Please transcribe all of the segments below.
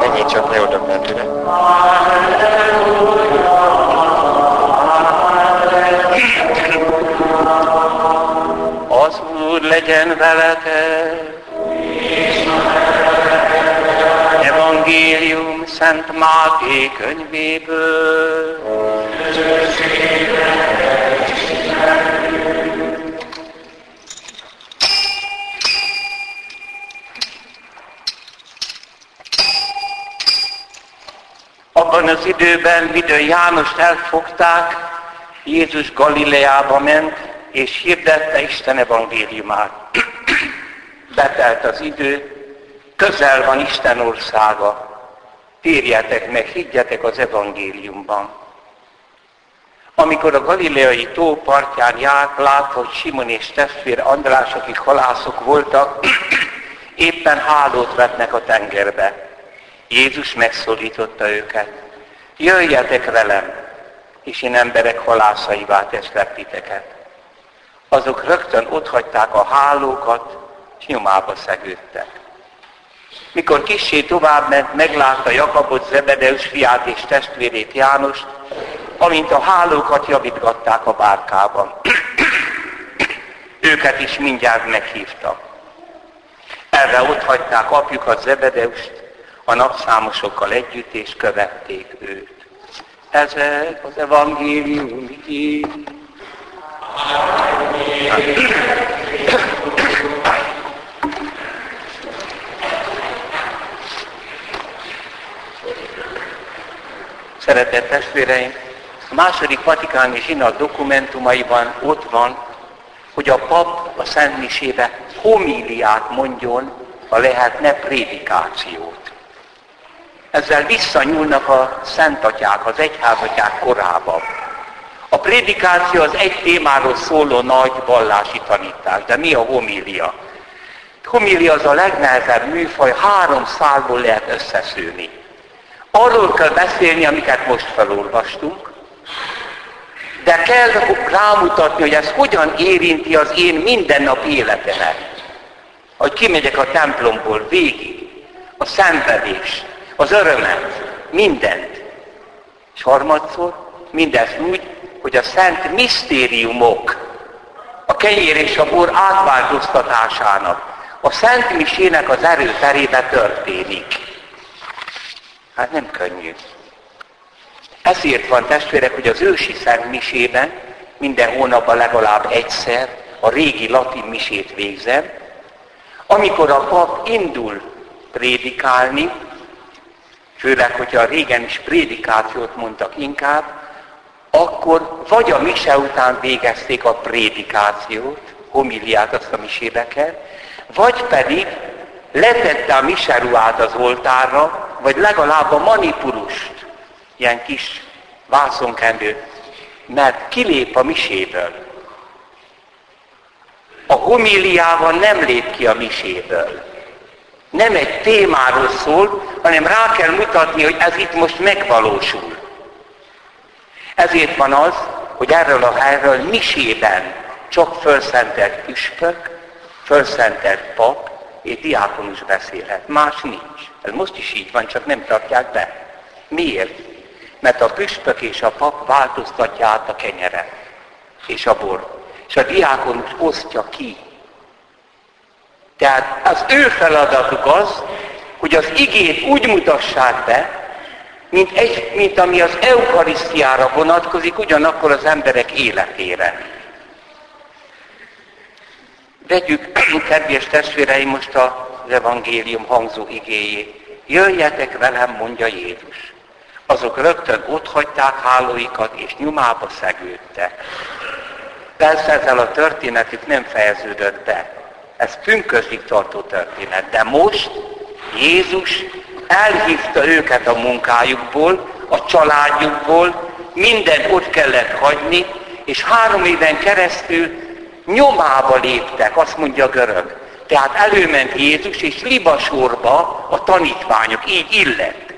Menjél csak. Az Úr legyen veletek. Evangélium Szent Máté könyvéből. Abban az időben, midőn Jánost elfogták, Jézus Galileába ment, és hirdette Isten evangéliumát. Betelt az idő, közel van Isten országa. Térjetek meg, higgyetek az evangéliumban. Amikor a galileai tó partján járt, látva, hogy Simon és testvér András, akik halászok voltak, éppen hálót vetnek a tengerbe. Jézus megszólította őket. Jöjjetek velem, és én emberek halászaivá teszlek titeket. Azok rögtön otthagyták a hálókat, és nyomába szegődtek. Mikor kissé tovább ment, meglátta Jakabot, Zebedeus fiát és testvérét Jánost, amint a hálókat javítgatták a bárkában. Őket is mindjárt meghívta. Erre ott hagyták apjukat Zebedeust, a napszámosokkal együtt, és követték őt. Ezek az evangélium Szeretett testvéreim, a második vatikáni zsinat dokumentumaiban ott van, hogy a pap a Szent Misébe homíliát mondjon, ha lehetne prédikációt. Ezzel visszanyúlnak a szentatyák, az egyházatyák korában. A prédikáció az egy témáról szóló nagy vallási tanítás, de mi a homília? Homília az a legnehezebb műfaj, három szálból lehet összeszűrni. Arról kell beszélni, amiket most felolvastunk, de kell rámutatni, hogy ez hogyan érinti az én mindennapi életemet. Hogy kimegyek a templomból végig, a szenvedés, az örömet, mindent. És harmadszor mindezt úgy, hogy a szent misztériumok, a kenyér és a bor átváltoztatásának, a szent misének az erőterébe történik. Hát nem könnyű. Ezért van testvérek, hogy az ősi szent misében minden hónapban legalább egyszer a régi latin misét végzem, amikor a pap indul prédikálni, főleg, hogyha régen is prédikációt mondtak inkább, akkor vagy a mise után végezték a prédikációt, homiliát azt a misébe kell, vagy pedig letette a miseruát az oltárra, vagy legalább a manipulust, ilyen kis vászonkendő, mert kilép a miséből. A homiliával nem lép ki a miséből. Nem egy témáról szól, hanem rá kell mutatni, hogy ez itt most megvalósul. Ezért van az, hogy erről a helyről misében csak fölszentelt püspök, fölszentelt pap és diákonus beszélhet. Más nincs. Ez most is így van, csak nem tartják be. Miért? Mert a püspök és a pap változtatja át a kenyeret és a bor. És a diákonus osztja ki. Tehát az ő feladatuk az, hogy az igét úgy mutassák be, mint, egy, mint ami az eukarisztiára vonatkozik, ugyanakkor az emberek életére. Vegyük, kedves testvéreim, most az evangélium hangzó igéjét. Jöjjetek velem, mondja Jézus. Azok rögtön ott hagyták hálóikat, és nyomába szegődtek. Persze ezzel a történetük nem fejeződött be. Ez pünkösdig tartó történet. De most Jézus elhívta őket a munkájukból, a családjukból, mindent ott kellett hagyni, és három éven keresztül nyomába léptek, azt mondja a görög. Tehát előment Jézus, és libasorba a tanítványok, így illett.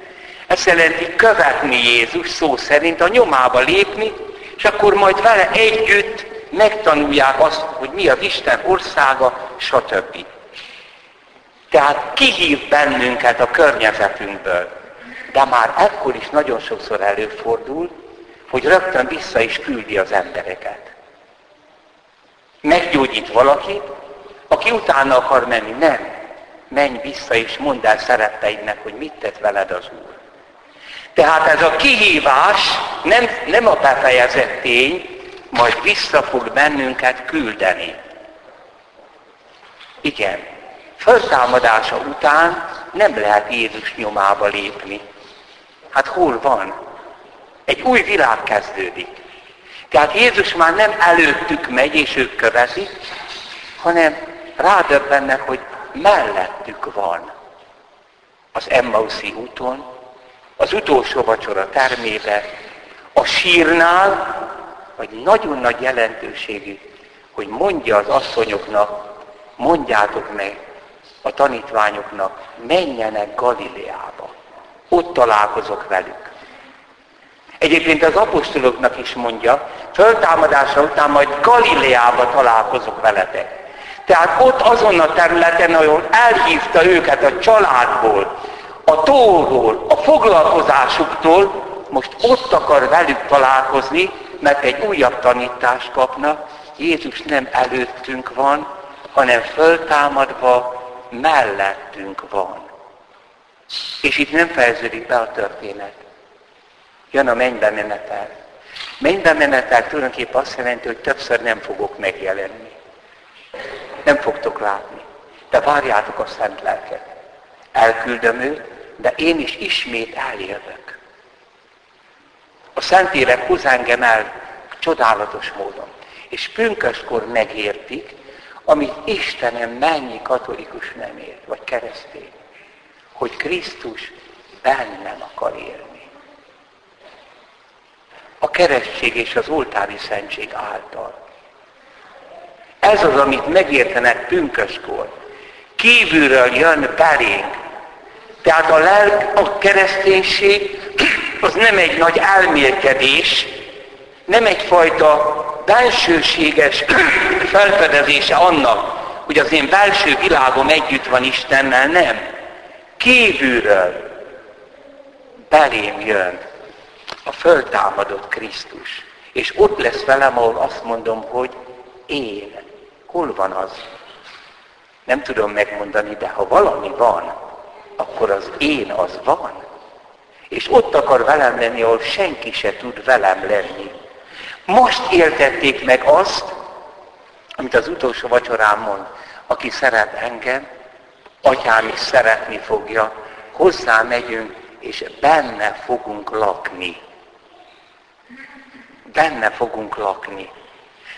Ez jelenti követni Jézus szó szerint, a nyomába lépni, és akkor majd vele együtt megtanulják azt, hogy mi az Isten országa, stb. Tehát kihív bennünket a környezetünkből. De már ekkor is nagyon sokszor előfordul, hogy rögtön vissza is küldi az embereket. Meggyógyít valakit, aki utána akar menni. Nem. Menj vissza és mondd el szeretteidnek, hogy mit tett veled az Úr. Tehát ez a kihívás nem, nem a befejezett tény, majd vissza fog bennünket küldeni. Igen, föltámadása után nem lehet Jézus nyomába lépni. Hát hol van? Egy új világ kezdődik. Tehát Jézus már nem előttük megy, és ők követik, hanem rádöbbennek, hogy mellettük van. Az Emmauszi úton, az utolsó vacsora termébe, a sírnál, vagy nagyon nagy jelentőségű, hogy mondja az asszonyoknak, mondjátok meg a tanítványoknak, menjenek Galileába. Ott találkozok velük. Egyébként az apostoloknak is mondja, föltámadása után majd Galileába találkozok veletek. Tehát ott azon a területen, ahol elhívta őket a családból, a tóról, a foglalkozásuktól, most ott akar velük találkozni, mert egy újabb tanítást kapnak. Jézus nem előttünk van, hanem föltámadva mellettünk van. És itt nem fejeződik be a történet. Jön a mennybe menetel. Mennybe menetel tulajdonképpen azt jelenti, hogy többször nem fogok megjelenni. Nem fogtok látni. De várjátok a szent lelket. Elküldöm őt, de én is ismét eljövök. A Szentélek hoz engem el csodálatos módon. És pünköskor megértik, amit Istenem mennyi katolikus nem ért, vagy keresztény, hogy Krisztus bennem akar élni. A keresztség és az oltári szentség által. Ez az, amit megértenek pünköskor. Kívülről jön belénk. Tehát a lelk, a kereszténység az nem egy nagy elmélkedés, nem egyfajta belsőséges felfedezése annak, hogy az én belső világom együtt van Istennel, nem. Kívülről belém jön a föltámadott Krisztus. És ott lesz velem, ahol azt mondom, hogy én. Hol van az? Nem tudom megmondani, de ha valami van, akkor az én az van. És ott akar velem lenni, ahol senki se tud velem lenni. Most éltették meg azt, amit az utolsó vacsorán mond, aki szeret engem, atyám is szeretni fogja, hozzá megyünk, és benne fogunk lakni. Benne fogunk lakni.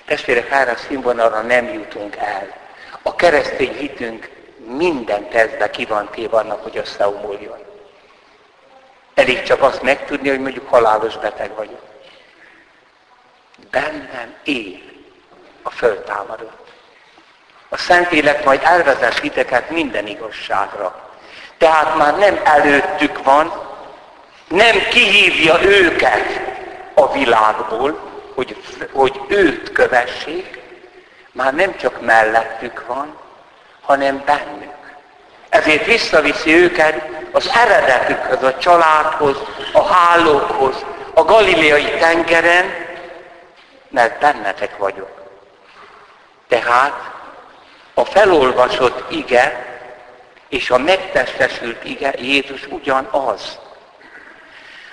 Testvérek, erre a színvonalra nem jutunk el. A keresztény hitünk minden tesztbe ki van téve annak, hogy összeomoljon. Elég csak azt megtudni, hogy mondjuk halálos beteg vagyok. Bennem él a föltámadott. A Szentlélek majd elvezet hiteket minden igazságra. Tehát már nem előttük van, nem kihívja őket a világból, hogy, hogy őt kövessék, már nem csak mellettük van, hanem bennük. Ezért visszaviszi őket az eredetükhöz, a családhoz, a hálókhoz, a galileai tengeren, mert bennetek vagyok. Tehát a felolvasott ige és a megtestesült ige Jézus ugyanaz.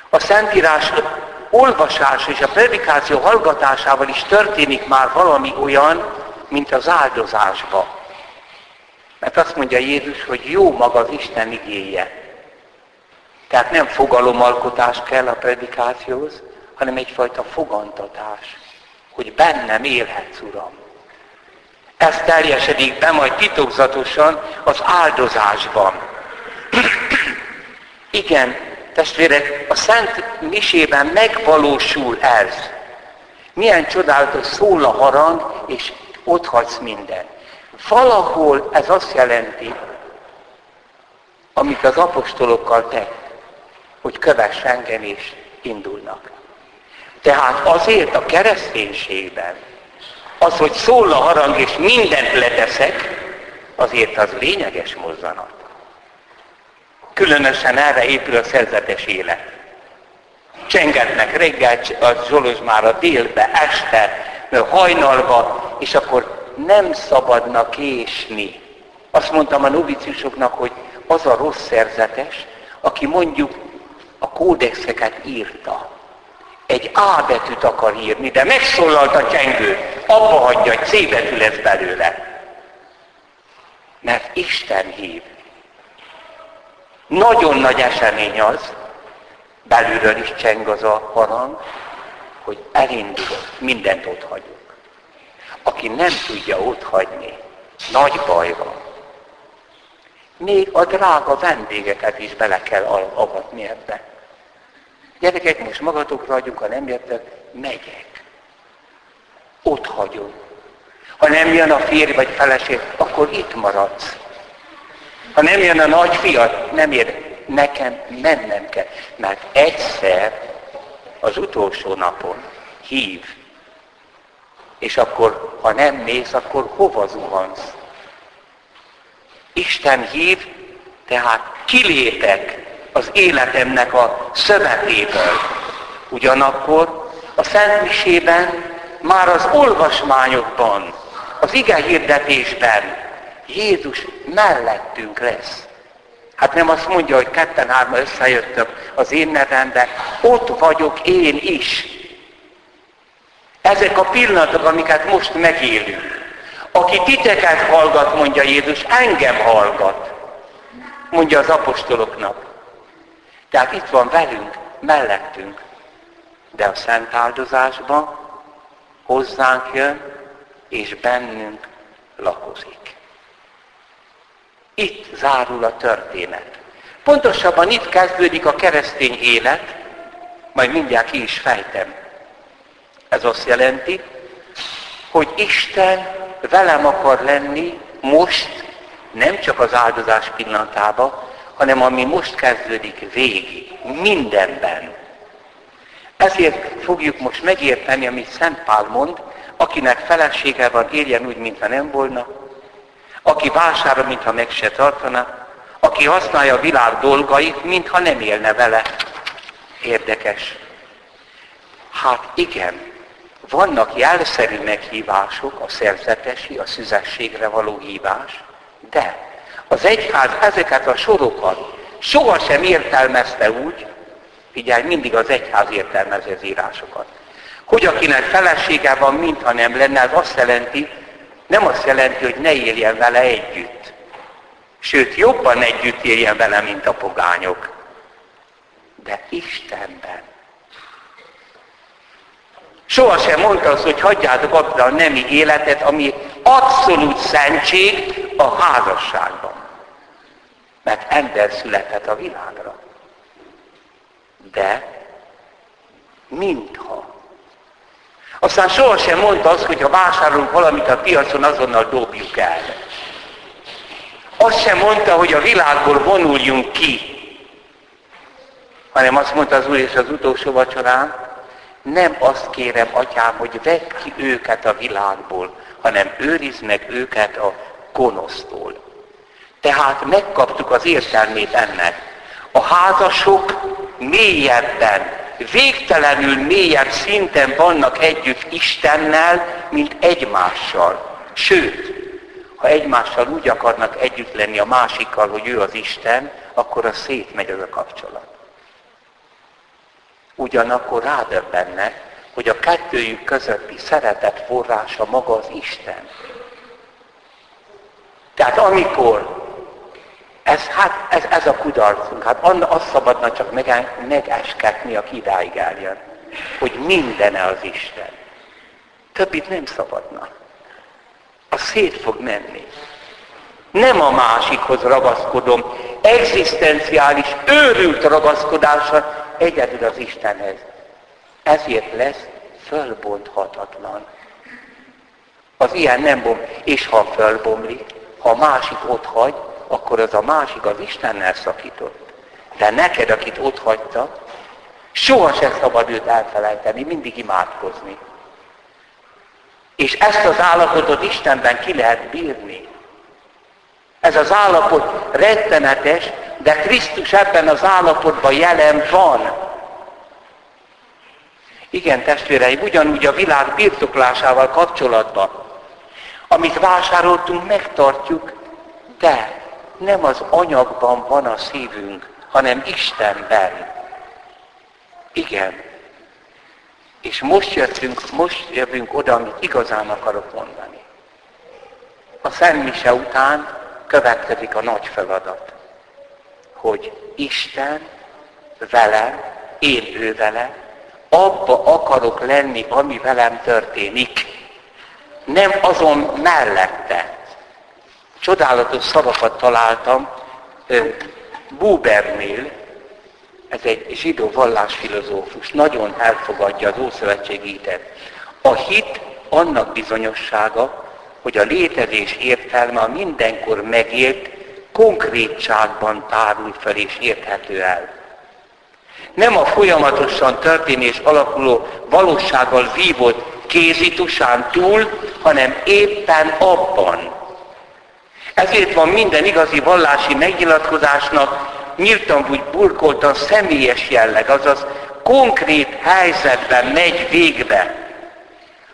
A Szentírás olvasás és a predikáció hallgatásával is történik már valami olyan, mint az áldozásba. Mert azt mondja Jézus, hogy jó maga az Isten igéje. Tehát nem fogalomalkotás kell a predikációhoz, hanem egyfajta fogantatás, hogy bennem élhetsz, Uram. Ez teljesedik be majd titokzatosan az áldozásban. Igen, testvérek, a Szent Misében megvalósul ez. Milyen csodálatos szól a harang, és ott hagysz minden. Valahol ez azt jelenti, amit az apostolokkal tett, hogy kövess engem és indulnak. Tehát azért a kereszténységben Az, hogy szól a harang és mindent leteszek, azért az lényeges mozzanat. Különösen erre épül a szerzetes élet. Csengetnek reggel, a már a délbe, este, hajnalba, és akkor nem szabadna késni. Azt mondtam a noviciusoknak, hogy az a rossz szerzetes, aki mondjuk a kódexeket írta. Egy A betűt akar írni, de megszólalt a csengő, abba hagyja, egy C betű lesz belőle. Mert Isten hív. Nagyon nagy esemény az, belülről is cseng az a harang, hogy elindulok, mindent ott hagyok. Aki nem tudja ott hagyni, nagy baj van. Még a drága vendégeket is bele kell avatni ebbe. Gyerekek, most magatokra adjuk, ha nem jöttek, megyek. Ott hagyom. Ha nem jön a férj vagy feleség, akkor itt maradsz. Ha nem jön a nagy fiat, nem ér. Nekem mennem kell. Mert egyszer az utolsó napon hív. És akkor, ha nem mész, akkor hova zuhansz? Isten hív, tehát kilépek az életemnek a szövetéből. Ugyanakkor a Szent Misében, már az olvasmányokban, az ige hirdetésben Jézus mellettünk lesz. Hát nem azt mondja, hogy ketten-hárma összejöttök az én nevembe, ott vagyok én is. Ezek a pillanatok, amiket most megélünk. Aki titeket hallgat, mondja Jézus, engem hallgat, mondja az apostoloknak. Tehát itt van velünk, mellettünk. De a szent áldozásban hozzánk jön, és bennünk lakozik. Itt zárul a történet. Pontosabban itt kezdődik a keresztény élet, majd mindjárt ki is fejtem. Ez azt jelenti, hogy Isten velem akar lenni most, nem csak az áldozás pillanatában, hanem ami most kezdődik végig, mindenben. Ezért fogjuk most megérteni, amit Szent Pál mond, akinek felesége van, éljen úgy, mintha nem volna, aki vásárol, mintha meg se tartana, aki használja a világ dolgait, mintha nem élne vele. Érdekes. Hát igen, vannak jelszerű meghívások, a szerzetesi, a szüzességre való hívás, de az egyház ezeket a sorokat sohasem értelmezte úgy, figyelj, mindig az egyház értelmezi az írásokat, hogy akinek felesége van, mintha nem lenne, az azt jelenti, nem azt jelenti, hogy ne éljen vele együtt. Sőt, jobban együtt éljen vele, mint a pogányok. De Istenben. Soha sem mondta azt, hogy hagyjátok abba a nemi életet, ami abszolút szentség a házasságban. Mert ember született a világra. De mintha aztán sohasem mondta azt, hogy ha vásárolunk valamit a piacon, azonnal dobjuk el. Azt sem mondta, hogy a világból vonuljunk ki, hanem azt mondta az Úr és az utolsó vacsorán, nem azt kérem, atyám, hogy vedd ki őket a világból, hanem őrizd meg őket a gonosztól. Tehát megkaptuk az értelmét ennek. A házasok mélyebben végtelenül mélyebb szinten vannak együtt Istennel, mint egymással. Sőt, ha egymással úgy akarnak együtt lenni a másikkal, hogy ő az Isten, akkor a szétmegy az a kapcsolat. Ugyanakkor rádöbbennek, hogy a kettőjük közötti szeretet forrása maga az Isten. Tehát amikor ez, hát, ez, ez a kudarcunk. Hát azt szabadna csak meg, megesketni, aki idáig eljön. Hogy mindene az Isten. Többit nem szabadna. A szét fog menni. Nem a másikhoz ragaszkodom, egzisztenciális, őrült ragaszkodása egyedül az Istenhez. Ezért lesz fölbonthatatlan. Az ilyen nem bom, és ha fölbomlik, ha a másik ott hagy, akkor az a másik az Istennel szakított. De neked, akit ott hagyta, soha sem szabad őt elfelejteni, mindig imádkozni. És ezt az állapotot Istenben ki lehet bírni. Ez az állapot rettenetes, de Krisztus ebben az állapotban jelen van. Igen, testvéreim, ugyanúgy a világ birtoklásával kapcsolatban. Amit vásároltunk, megtartjuk, de nem az anyagban van a szívünk, hanem Istenben. Igen. És most jöttünk, most jövünk oda, amit igazán akarok mondani. A Szent Mise után következik a nagy feladat, hogy Isten vele, én ő vele, abba akarok lenni, ami velem történik. Nem azon mellette. Csodálatos szavakat találtam Bubernél, ez egy zsidó vallásfilozófus, nagyon elfogadja az Ószövetségi hitet. A hit annak bizonyossága, hogy a létezés értelme a mindenkor megélt konkrétságban tárul fel és érthető el. Nem a folyamatosan történés alakuló valósággal vívott kézitusán túl, hanem éppen abban. Ezért van minden igazi vallási megnyilatkozásnak nyíltan úgy burkoltan személyes jelleg, azaz konkrét helyzetben megy végbe.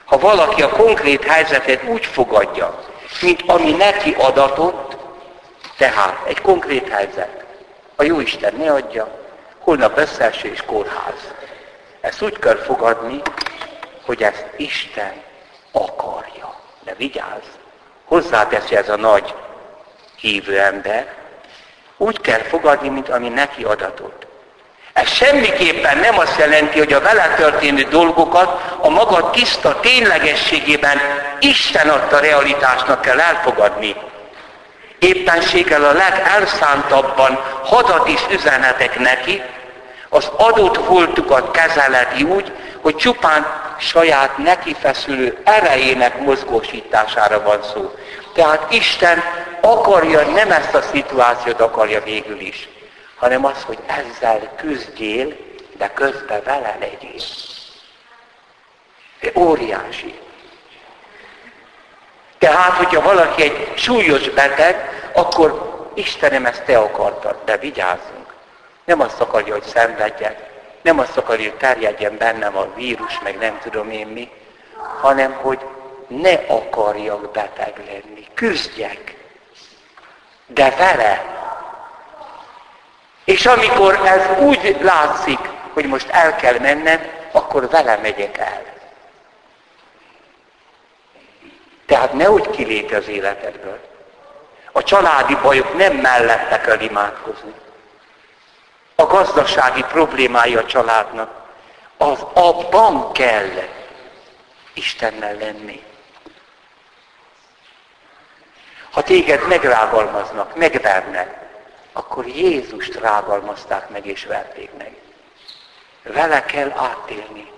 Ha valaki a konkrét helyzetet úgy fogadja, mint ami neki adatott, tehát egy konkrét helyzet, a Jóisten ne adja, holnap összeesés kórház. Ezt úgy kell fogadni, hogy ezt Isten akarja. De vigyázz, hozzáteszi ez a nagy hívő ember, úgy kell fogadni, mint ami neki adatott. Ez semmiképpen nem azt jelenti, hogy a vele történő dolgokat a maga tiszta ténylegességében Isten adta realitásnak kell elfogadni. Éppenséggel a legelszántabban hadat is üzenetek neki, az adott voltukat kezeleti úgy, hogy csupán saját neki feszülő erejének mozgósítására van szó. Tehát Isten akarja, nem ezt a szituációt akarja végül is, hanem az, hogy ezzel küzdjél, de közben vele legyél. De óriási. Tehát, hogyha valaki egy súlyos beteg, akkor Istenem, ezt te akartad, de vigyázzunk. Nem azt akarja, hogy szenvedjek, nem azt akarja, hogy terjedjen bennem a vírus, meg nem tudom én mi, hanem hogy ne akarjak beteg lenni, küzdjek, de vele. És amikor ez úgy látszik, hogy most el kell mennem, akkor vele megyek el. Tehát ne úgy kilépj az életedből. A családi bajok nem mellette kell imádkozni. A gazdasági problémái a családnak, az abban kell Istennel lenni. Ha téged megrágalmaznak, megvernek, akkor Jézust rágalmazták meg és verték meg. Vele kell átélni.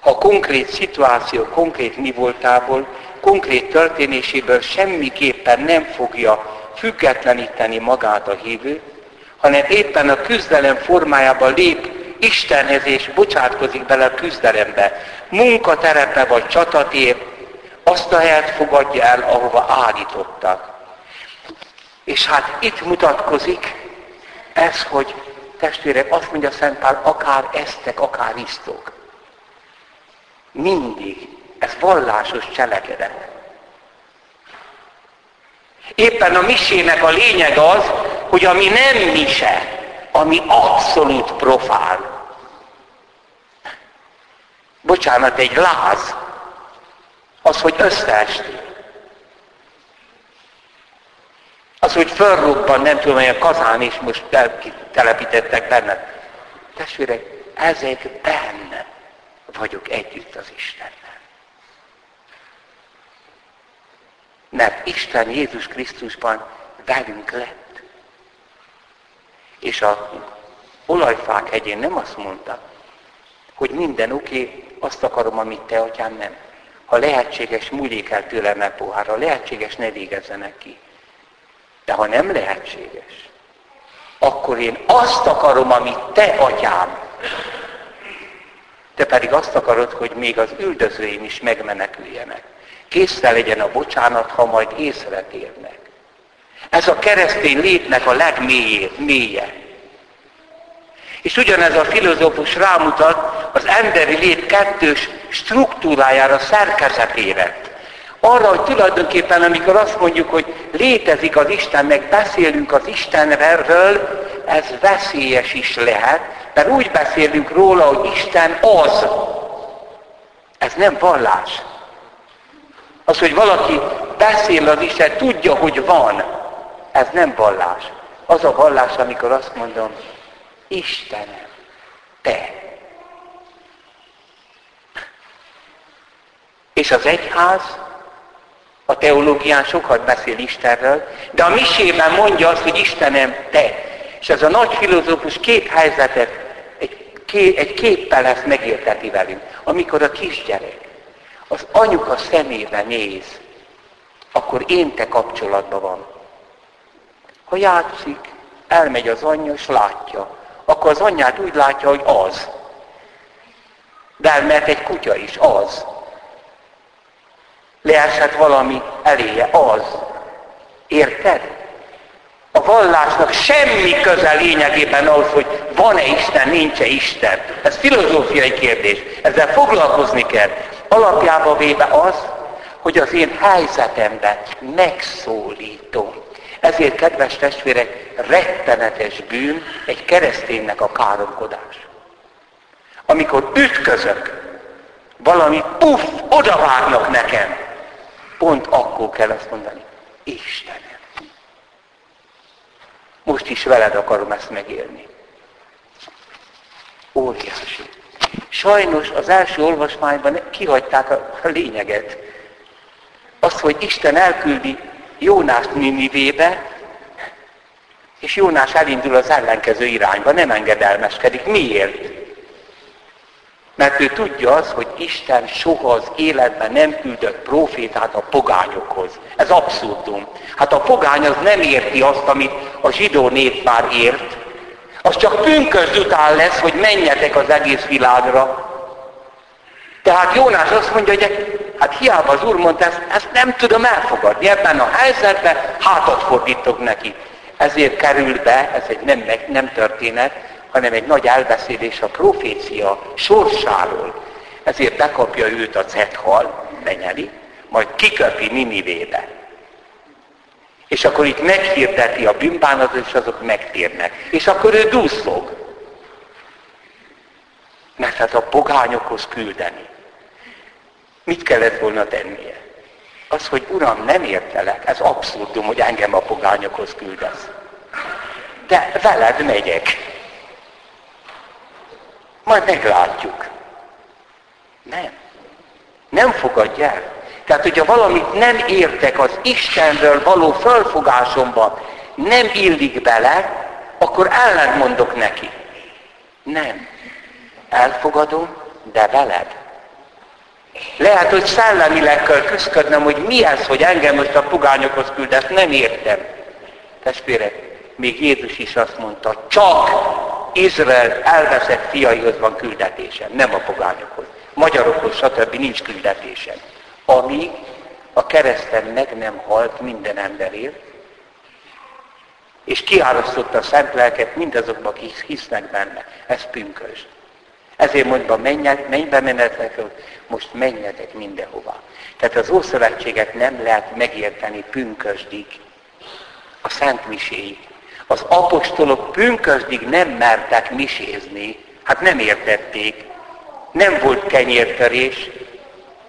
Ha konkrét szituáció, konkrét mi voltából, konkrét történéséből semmiképpen nem fogja függetleníteni magát a hívő, hanem éppen a küzdelem formájában lép Istenhez és bocsátkozik bele a küzdelembe. Munkaterepe vagy csatatér, azt a helyet fogadja el, ahova állítottak. És hát itt mutatkozik ez, hogy testvérek, azt mondja Szent Pál, akár esztek, akár isztok. Mindig. Ez vallásos cselekedet. Éppen a misének a lényeg az, hogy ami nem mise, ami abszolút profán, bocsánat, egy láz, az, hogy összeesti. Az, hogy fölrobban, nem tudom, hogy a kazán is most telepítettek benne. Testvérek, ezekben vagyok együtt az Istennel. Mert Isten Jézus Krisztusban velünk lett. És a olajfák hegyén nem azt mondta, hogy minden oké, okay, azt akarom, amit te, atyám, nem. Ha lehetséges, múljék el tőlem meg pohárra, lehetséges, ne végezzenek ki. De ha nem lehetséges, akkor én azt akarom, amit te, atyám. Te pedig azt akarod, hogy még az üldözőim is megmeneküljenek. Készre legyen a bocsánat, ha majd észretérnek. Ez a keresztény létnek a legmélye. És ugyanez a filozófus rámutat az emberi lét kettős struktúrájára, szerkezetére. Arra, hogy tulajdonképpen, amikor azt mondjuk, hogy létezik az Isten, meg beszélünk az Istenről, ez veszélyes is lehet, mert úgy beszélünk róla, hogy Isten az. Ez nem vallás. Az, hogy valaki beszél az Isten, tudja, hogy van. Ez nem vallás. Az a vallás, amikor azt mondom, Istenem, te. És az egyház a teológián sokat beszél Istenről, de a misében mondja azt, hogy Istenem, te. És ez a nagy filozófus két helyzetet egy, egy képpel ezt megérteti velünk. Amikor a kisgyerek az anyuka szemébe néz, akkor én te kapcsolatban van. Ha játszik, elmegy az anyja, és látja. Akkor az anyját úgy látja, hogy az. De mert egy kutya is az leesett valami eléje, az. Érted? A vallásnak semmi köze lényegében ahhoz, hogy van-e Isten, nincs-e Isten. Ez filozófiai kérdés. Ezzel foglalkozni kell. Alapjába véve az, hogy az én helyzetemben megszólítom. Ezért, kedves testvérek, rettenetes bűn egy kereszténynek a káromkodás. Amikor ütközök, valami puff, odavágnak nekem, pont akkor kell azt mondani, Istenem, most is veled akarom ezt megélni. Óriási. Sajnos az első olvasmányban kihagyták a lényeget. Azt, hogy Isten elküldi Jónást Ninivébe, és Jónás elindul az ellenkező irányba, nem engedelmeskedik. Miért? Mert ő tudja az, hogy Isten soha az életben nem küldött profétát a pogányokhoz. Ez abszurdum. Hát a pogány az nem érti azt, amit a zsidó nép már ért. Az csak pünkösd után lesz, hogy menjetek az egész világra. Tehát Jónás azt mondja, hogy hát hiába az Úr mondta, ezt, ezt nem tudom elfogadni. Ebben a helyzetben hátat fordítok neki. Ezért kerül be, ez egy nem, nem történet, hanem egy nagy elbeszélés a profécia sorsáról. Ezért bekapja őt a cethal, lenyeli, majd kiköpi Ninivébe. És akkor itt meghirdeti a bűnbánatot, és azok megtérnek. És akkor ő dúszlog. Mert hát a pogányokhoz küldeni. Mit kellett volna tennie? Az, hogy Uram, nem értelek, ez abszurdum, hogy engem a pogányokhoz küldesz. De veled megyek. Majd meglátjuk. Nem. Nem fogadja el. Tehát, hogyha valamit nem értek az Istenről való fölfogásomban, nem illik bele, akkor ellentmondok neki. Nem. Elfogadom, de veled. Lehet, hogy szellemileg kell küzdködnem, hogy mi ez, hogy engem most a pugányokhoz küldesz, nem értem. Testvérek, még Jézus is azt mondta, csak Izrael elveszett fiaihoz van küldetésem, nem a pogányokhoz. Magyarokhoz, stb. nincs küldetésem. Amíg a kereszten meg nem halt minden emberért, és kiárasztotta a szent lelket mindazokba, akik hisznek benne. Ez pünkösd. Ezért mondva, mennybe menetek, most menjetek mindenhova. Tehát az Ószövetséget nem lehet megérteni pünkösdig, a Szent Miséig. Az apostolok pünkösdig nem mertek misézni, hát nem értették, nem volt kenyértörés.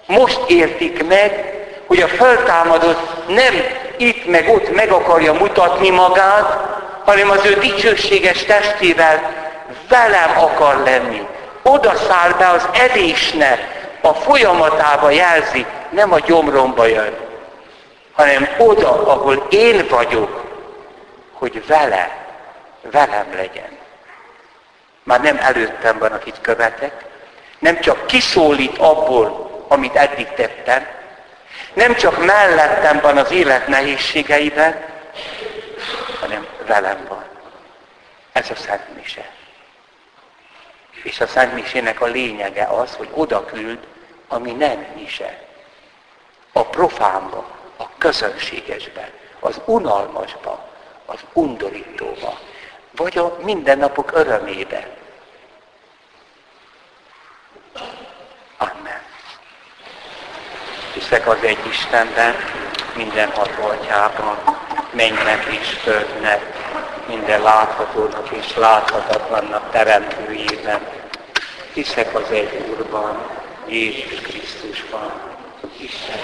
Most értik meg, hogy a föltámadott nem itt meg ott meg akarja mutatni magát, hanem az ő dicsőséges testével velem akar lenni. Oda száll be az edésnek, a folyamatába jelzi, nem a gyomromba jön, hanem oda, ahol én vagyok, hogy vele, velem legyen. Már nem előttem van, akit követek, nem csak kiszólít abból, amit eddig tettem, nem csak mellettem van az élet nehézségeiben, hanem velem van. Ez a Szent Mise. És a Szent Misének a lényege az, hogy oda küld, ami nem mise. A profánba, a közönségesbe, az unalmasba, az undorítóba, vagy a mindennapok örömébe. Amen. Hiszek az egy Istenben, minden atyában, mennynek és földnek, minden láthatónak és láthatatlannak teremtőjében. Hiszek az egy Úrban, Jézus Krisztusban, Isten